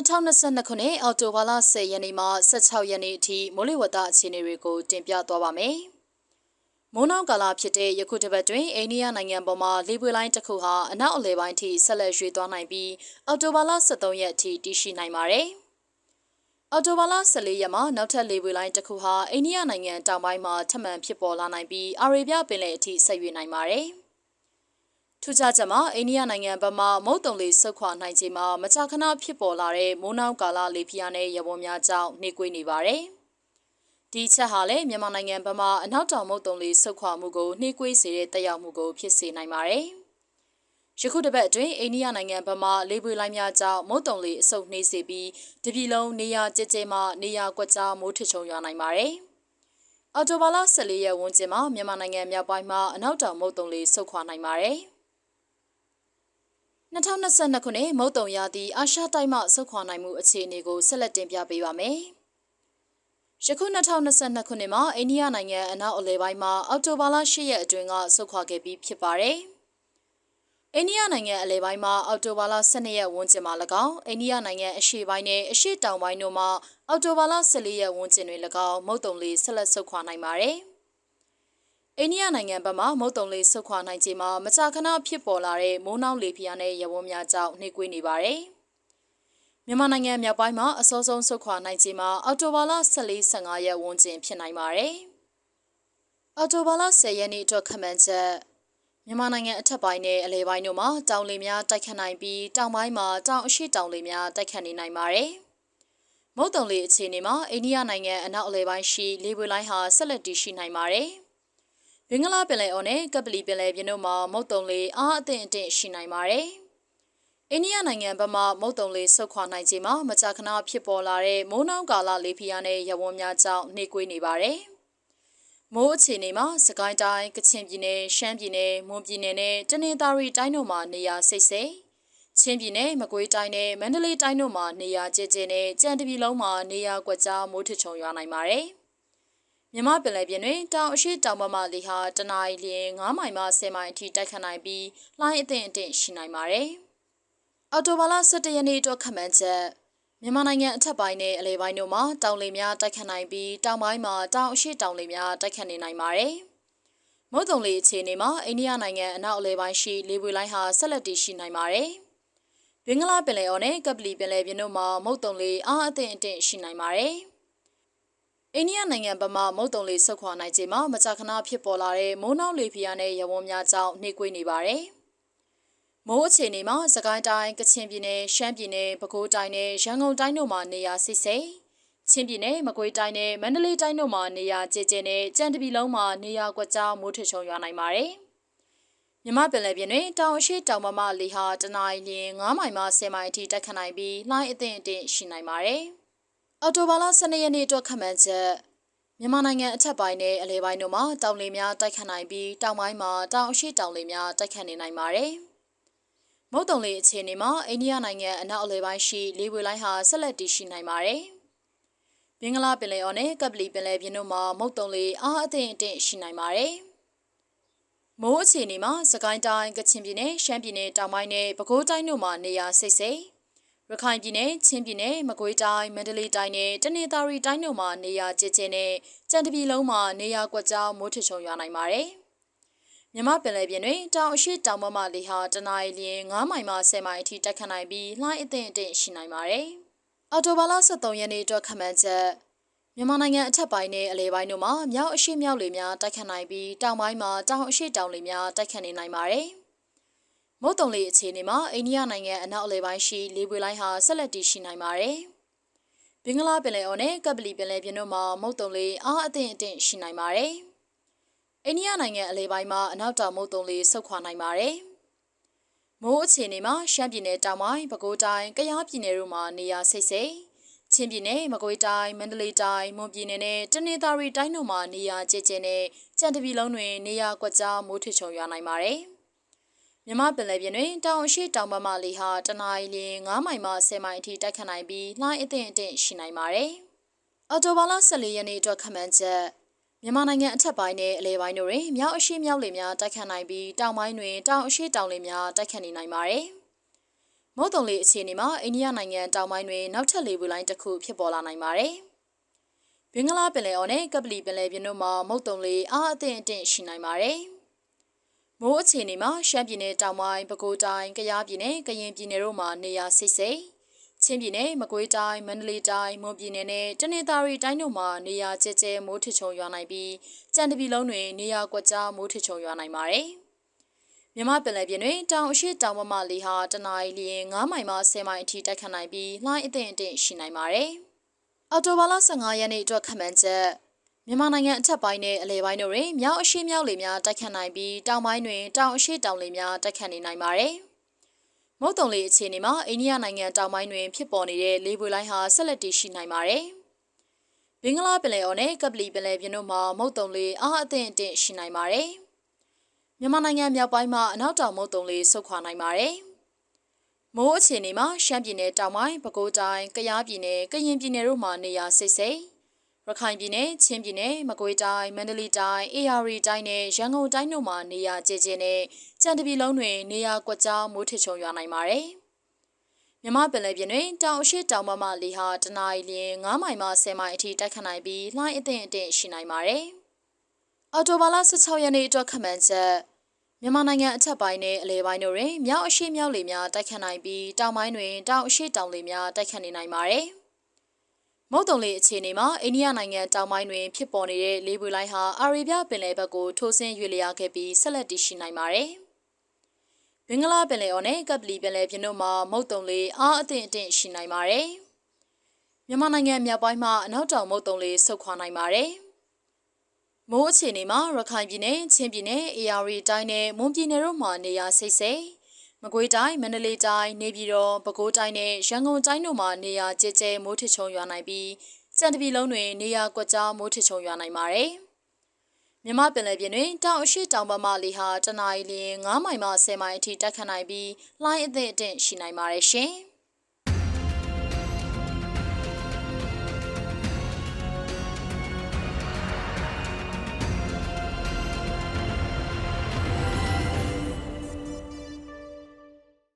2022ခုနှစ်အောက်တိုဘာလ10ရက်နေ့မှ16ရက်နေ့အထိမိုးလေဝသအခြေအနေတွေကိုတင်ပြသွားပါမယ်။မိုးနောက်ကာလဖြစ်တဲ့ယခုတစ်ပတ်တွင်အိန္ဒိယနိုင်ငံပေါ်မှာလေပွေလိုင်းတစ်ခုဟာအနောက်အလယ်ပိုင်းထိဆက်လက်ရွေ့သွားနိုင်ပြီးအောက်တိုဘာလ23ရက်အထိတည်ရှိနိုင်ပါတယ်။အော်တိုဘာလ14ရက်မှာနောက်ထပ်လေပွေလိုင်းတစ်ခုဟာအိန္ဒိယနိုင်ငံတောင်ပိုင်းမှာထပ်မံဖြစ်ပေါ်လာနိုင်ပြီးအာရေဗျပင်လယ်အထိဆက်ရွေ့နိုင်ပါတယ်။ ထူးခြားချက်မှာအိန္ဒိယနိုင်ငံဘက်မှမုတ်တုံလေးဆုတ်ခွာနိုင်ခြင်းမှာမကြာခဏဖြစ်ပေါ်လာတဲ့မိုးနှောင်းကာလလေပြင်းနဲ့ရပွန်များကြောင့်နှိကွေးနေပါတယ်။ဒီချက်ဟာလည်းမြန်မာနိုင်ငံဘက်မှအနောက်တောင်မုတ်တုံလေးဆုတ်ခွာမှုကိုနှိကွေးစေတဲ့တက်ရောက်မှုကိုဖြစ်စေနိုင်ပါတယ်။ယခုတစ်ပတ်အတွင်းအိန္ဒိယနိုင်ငံဘက်မှလေပွေလိုင်းများကြောင့်မုတ်တုံလေးအဆုတ်နှိမ့်စေပြီးတပြည်လုံးနေရာကျကျမှနေရာကွက်ကြားမိုးထချုံရွာနိုင်ပါတယ်။အော်တိုဘာလ14ရက်ဝန်းကျင်မှာမြန်မာနိုင်ငံမြောက်ပိုင်းမှာအနောက်တောင်မုတ်တုံလေးဆုတ်ခွာနိုင်ပါတယ်။ 2022ခုနှစ်မုတ်တုံရာသီအာရှတိုက်မှဆုတ်ခွာနိုင်မှုအခြေအနေကိုဆက်လက်တင်ပြပေးပါမယ်။ယခု2022ခုနှစ်မှာအိန္ဒိယနိုင်ငံအနောက်အလယ်ပိုင်းမှာအောက်တိုဘာလ10ရက်အတွင်းကဆုတ်ခွာခဲ့ပြီးဖြစ်ပါတယ်။အိန္ဒိယနိုင်ငံအလယ်ပိုင်းမှာအောက်တိုဘာလ12ရက်ဝန်းကျင်မှာ၎င်းအိန္ဒိယနိုင်ငံအရှေ့ပိုင်းနဲ့အရှေ့တောင်ပိုင်းတို့မှာအောက်တိုဘာလ14ရက်ဝန်းကျင်တွင်၎င်းမုတ်တုံလေးဆက်လက်ဆုတ်ခွာနိုင်ပါတယ်။ အိန္ဒိယနိုင်ငံဘက်မှမုတ်တုံလေးဆုတ်ခွာနိုင်ခြင်းမှာမကြာခဏဖြစ်ပေါ်လာတဲ့မိုးနှောင်းလေပြင်းနဲ့ရဝန်းများကြောင့်နှိကွေးနေပါတယ်။မြန်မာနိုင်ငံမြောက်ပိုင်းမှာအစောဆုံးဆုတ်ခွာနိုင်ခြင်းမှာအော်တိုဘာလ14-15ရက်ဝန်းကျင်ဖြစ်နိုင်ပါတယ်။အော်တိုဘာလ10ရက်နေ့အတွက်ခန့်မှန်းချက်မြန်မာနိုင်ငံအထက်ပိုင်းနဲ့အလဲပိုင်းတို့မှာတောင်လေများတိုက်ခတ်နိုင်ပြီးတောင်ပိုင်းမှာတောင်အရှိတောင်လေများတိုက်ခတ်နေနိုင်ပါတယ်။မုတ်တုံလေအခြေအနေမှာအိန္ဒိယနိုင်ငံအနောက်အလဲပိုင်းရှိလေပွေလိုင်းဟာဆက်လက်တည်ရှိနိုင်ပါတယ်။ ဘင်္ဂလားပင်လယ်အော်နဲ့ကပလီပင်လယ်ပြင်တို့မှာမုတ်တုံလေးအားအသင့်အင့်ရှိနိုင်ပါတယ်။အိန္ဒိယနိုင်ငံဘက်မှမုတ်တုံလေးဆုတ်ခွာနိုင်ခြင်းမှာမကြာခဏဖြစ်ပေါ်လာတဲ့မိုးနှောင်းကာလလေဖိအားနဲ့ရဝန်းများကြောင့်နှိကွေးနေပါတယ်။မိုးအခြေအနေမှာစကိုင်းတိုင်းကချင်ပြည်နယ်ရှမ်းပြည်နယ်မွန်ပြည်နယ်နဲ့တနင်္သာရီတိုင်းတို့မှာနေရာစိတ်စိတ်ချင်းပြည်နယ်မကွေးတိုင်းနဲ့မန္တလေးတိုင်းတို့မှာနေရာကျကျနဲ့ကြံတပြည်လုံးမှာနေရာကွက်ကြားမိုးထချုံရွာနိုင်ပါတယ်။ မြမပင်လယ်ပြင်တွင်တောင်အရှိတောင်ဘက်မှလေဟာတနအီလျင်9မိုင်မှ10မိုင်အထိတိုက်ခတ်နိုင်ပြီးလှိုင်းအသင့်အင့်ရှိနိုင်ပါတယ်။အော်တိုဘာလ17ရက်နေ့အတွက်ခန့်မှန်းချက်မြန်မာနိုင်ငံအထက်ပိုင်းနဲ့အလဲပိုင်းတို့မှာတောင်လေများတိုက်ခတ်နိုင်ပြီးတောင်ပိုင်းမှာတောင်အရှိတောင်လေများတိုက်ခတ်နေနိုင်ပါတယ်။မုတ်တုံလေအခြေအနေမှာအိန္ဒိယနိုင်ငံအနောက်အလဲပိုင်းရှိလေပွေလိုင်းဟာဆက်လက်တည်ရှိနိုင်ပါတယ်။ဘင်္ဂလားပင်လယ်အော်နဲ့ကပလီပင်လယ်ပြင်တို့မှာမုတ်တုံလေအားအသင့်အင့်ရှိနိုင်ပါတယ်။ အိန္ဒိယနိုင်ငံဘက်မှမုတ်တုံလေးဆုတ်ခွာနိုင်ခြင်းမှာမကြာခဏဖြစ်ပေါ်လာတဲ့မိုးနှောင်းလေဖိအားနဲ့ရဝန်းများကြောင့်နှိကွေးနေပါတယ်။မိုးအခြေအနေမှာစကိုင်းတိုင်းကချင်ပြည်နယ်ရှမ်းပြည်နယ်ပဲခူးတိုင်းနဲ့ရန်ကုန်တိုင်းတို့မှာနေရာစိစိချင်းပြည်နယ်မကွေးတိုင်းနဲ့မန္တလေးတိုင်းတို့မှာနေရာကျကျနဲ့ကြံတပီလုံးမှာနေရာကွက်ကြားမိုးထချုံရွာနိုင်ပါတယ်။မြမပင်လယ်ပြင်တွင်တောင်အရှိတောင်မမလေဟာတနအီလ9မိုင်မှ10မိုင်အထိတက်ခတ်နိုင်ပြီးလှိုင်းအသင့်အင့်ရှိနိုင်ပါတယ်။ အော်တိုဘာလ12ရက်နေ့အတွက်ခန့်မှန်းချက်မြန်မာနိုင်ငံအထက်ပိုင်းနဲ့အလဲပိုင်းတို့မှာတောင်လေများတိုက်ခတ်နိုင်ပြီးတောင်ပိုင်းမှာတောင်အရှိတောင်လေများတိုက်ခတ်နေနိုင်ပါတယ်။မုတ်တုံလေအခြေအနေမှာအိန္ဒိယနိုင်ငံအနောက်အလဲပိုင်းရှိလေပွေလိုင်းဟာဆက်လက်တည်ရှိနိုင်ပါတယ်။ဘင်္ဂလားပင်လယ်အော်နဲ့ကပလီပင်လယ်ပြင်တို့မှာမုတ်တုံလေအားအသင့်အင့်ရှိနိုင်ပါတယ်။မိုးအခြေအနေမှာစကိုင်းတိုင်းကချင်ပြည်နယ်ရှမ်းပြည်နယ်တောင်ပိုင်းနဲ့ပဲခူးတိုင်းတို့မှာနေရာစိတ်စိတ် ရခိုင်ပြည်နယ်ချင်းပြည်နယ်မကွေးတိုင်းမန္တလေးတိုင်းနဲ့တနင်္သာရီတိုင်းတို့မှာနေရာကျကျနဲ့ကြံတပြည်လုံးမှာနေရာကွက်ကြားမိုးထချုံရွာနိုင်ပါတယ်။မြမပင်လယ်ပြင်တွင်တောင်အရှိတောင်ဘက်မှလေဟာတနအီလ9မိုင်မှ10မိုင်အထိတက်ခတ်နိုင်ပြီးလှိုင်းအသင့်အင့်ရှိနိုင်ပါတယ်။အော်တိုဘာလ23ရက်နေ့အတွက်ခန့်မှန်းချက်မြန်မာနိုင်ငံအထက်ပိုင်းနဲ့အလဲပိုင်းတို့မှာမြောက်အရှိမြောက်လေများတိုက်ခတ်နိုင်ပြီးတောင်ပိုင်းမှာတောင်အရှိတောင်လေများတိုက်ခတ်နေနိုင်ပါတယ်။ မုတ်တုံလေးအခြေအနေမှာအိန္ဒိယနိုင်ငံအနောက်အလယ်ပိုင်းရှိလေပွေလိုင်းဟာဆက်လက်တည်ရှိနိုင်ပါတယ်။ဘင်္ဂလားပင်လယ်အော်နဲ့ကပလီပင်လယ်ပြင်တို့မှာမုတ်တုံလေးအားအသင့်အင့်ရှိနိုင်ပါတယ်။အိန္ဒိယနိုင်ငံအလယ်ပိုင်းမှာအနောက်တောင်မုတ်တုံလေးဆုတ်ခွာနိုင်ပါတယ်။မိုးအခြေအနေမှာရှမ်းပြည်နယ်တောင်ပိုင်းပဲခူးတိုင်းကယားပြည်နယ်တို့မှာနေရာစိတ်စိတ်ချင်းပြည်နယ်မကွေးတိုင်းမန္တလေးတိုင်းမွန်ပြည်နယ်နဲ့တနင်္သာရီတိုင်းတို့မှာနေရာကျကျနဲ့ကြံတပြည်လုံးတွင်နေရာကွက်ကြားမိုးထွချုံရွာနိုင်ပါတယ်။ မြမပင်လယ်ပြင်တွင်တောင်အရှိတောင်ဘက်မှလေဟာတနအီလ9မိုင်မှ10မိုင်အထိတိုက်ခတ်နိုင်ပြီးလှိုင်းအသင့်အင့်ရှိနိုင်ပါတယ်။အော်တိုဘာလ14ရက်နေ့အတွက်ခန့်မှန်းချက်မြန်မာနိုင်ငံအထက်ပိုင်းနဲ့အလဲပိုင်းတို့တွင်မြောက်အရှိမြောက်လေများတိုက်ခတ်နိုင်ပြီးတောင်ပိုင်းတွင်တောင်အရှိတောင်လေများတိုက်ခတ်နေနိုင်ပါတယ်။မမုတ်တုံလေးအခြေအနေမှာအိန္ဒိယနိုင်ငံတောင်ပိုင်းတွင်နောက်ထပ်လေပူလိုင်းတစ်ခုဖြစ်ပေါ်လာနိုင်ပါတယ်။ဘင်္ဂလားပင်လယ်အော်နဲ့ကပလီပင်လယ်ပြင်တို့မှာမုတ်တုံလေးအားအသင့်အတင့်ရှိနိုင်ပါတယ်။ မိုးအခြေအနေမှာရှမ်းပြည်နယ်တောင်ပိုင်းပဲခူးတိုင်းကယားပြည်နယ်ကရင်ပြည်နယ်တို့မှာနေရာစိတ်စိတ်ချင်းပြည်နယ်မကွေးတိုင်းမန္တလေးတိုင်းမွန်ပြည်နယ်နဲ့တနင်္သာရီတိုင်းတို့မှာနေရာကျကျမိုးထချုံရွာနိုင်ပြီးကြံတပီလုံးတွင်နေရာကွက်ကြားမိုးထချုံရွာနိုင်ပါတယ်။မြမပင်လယ်ပြင်တွင်တောင်အရှိတောင်မမလေးဟာတနအီလျင်9မိုင်မှ10မိုင်အထိတိုက်ခတ်နိုင်ပြီးလှိုင်းအသင့်အတင့်ရှိနိုင်ပါတယ်။အော်တိုဘာလ15ရက်နေ့အတွက်ခန့်မှန်းချက် မြန်မာနိုင်ငံအထက်ပိုင်းနဲ့အလယ်ပိုင်းတို့တွင်မြောက်အရှိမြောက်လေများတိုက်ခတ်နိုင်ပြီးတောင်ပိုင်းတွင်တောင်အရှိတောင်လေများတိုက်ခတ်နေနိုင်ပါတယ်။မုတ်တုံလေအခြေအနေမှာအိန္ဒိယနိုင်ငံတောင်ပိုင်းတွင်ဖြစ်ပေါ်နေတဲ့လေပွေလိုင်းဟာဆက်လက်တည်ရှိနိုင်ပါတယ်။ဘင်္ဂလားပင်လယ်အော်နဲ့ကပလီပင်လယ်ပြင်တို့မှာမုတ်တုံလေအားအသင့်အတင့်ရှိနိုင်ပါတယ်။မြန်မာနိုင်ငံမြောက်ပိုင်းမှာအနောက်တောင်မုတ်တုံလေးဆုတ်ခွာနိုင်ပါတယ်။မိုးအခြေအနေမှာရှမ်းပြည်နယ်တောင်ပိုင်းပဲခူးတိုင်းကယားပြည်နယ်ကရင်ပြည်နယ်တို့မှာနေရာစိတ်စိတ် ရခိုင်ပြည်နယ်ချင်းပြည်နယ်မကွေးတိုင်းမန္တလေးတိုင်းအေရီတိုင်းနဲ့ရန်ကုန်တိုင်းတို့မှာနေရာကျကျနဲ့ကြံတပီလုံးတွင်နေရာကွက်ကြားမိုးထချုံရွာနိုင်ပါတယ်။မြမပင်လယ်ပြင်တွင်တောင်အရှိတောင်မမလေးဟာတနအီလျင်9မိုင်မှ10မိုင်အထိတိုက်ခတ်နိုင်ပြီးလှိုင်းအသင့်အတင့်ရှိနိုင်ပါတယ်။အော်တိုဘာလ16ရက်နေ့အတွက်ခန့်မှန်းချက်မြန်မာနိုင်ငံအထက်ပိုင်းနဲ့အလယ်ပိုင်းတို့တွင်မြောက်အရှိမြောက်လေများတိုက်ခတ်နိုင်ပြီးတောင်ပိုင်းတွင်တောင်အရှိတောင်လေများတိုက်ခတ်နေနိုင်ပါတယ်။ မုတ်တုံလေအခြေအနေမှာအိန္ဒိယနိုင်ငံတောင်ပိုင်းတွင်ဖြစ်ပေါ်နေတဲ့လေပွေလိုင်းဟာအာရေဗျပင်လယ်ဘက်ကိုထိုးဆင်းရွေ့လျားခဲ့ပြီးဆက်လက်တည်ရှိနိုင်ပါတယ်။ဘင်္ဂလားပင်လယ်အော်နဲ့ကပလီပင်လယ်ပြင်တို့မှာမုတ်တုံလေအားအသင့်အတင့်ရှိနိုင်ပါတယ်။မြန်မာနိုင်ငံမြောက်ပိုင်းမှာအနောက်တောင်မုတ်တုံလေဆုတ်ခွာနိုင်ပါတယ်။မိုးအခြေအနေမှာရခိုင်ပြည်နယ်ချင်းပြည်နယ်အေရီတိုင်းနဲ့မွန်ပြည်နယ်တို့မှာနေရာစိတ်စိတ် မကွေးတိုင်းမန္တလေးတိုင်းနေပြည်တော်ပဲခူးတိုင်းနဲ့ရန်ကုန်တိုင်းတို့မှာနေရာကျကျမိုးထချုံရွာနိုင်ပြီးစံတပီလုံးတွင်နေရာကွက်ကြားမိုးထချုံရွာနိုင်ပါတယ်။မြမပင်လယ်ပြင်တွင်တောင်အရှိတောင်ဘက်မှလေဟာတနအီလျင်9မိုင်မှ10မိုင်အထိတက်ခတ်နိုင်ပြီးလှိုင်းအသင့်အတင့်ရှိနိုင်ပါတယ်ရှင်။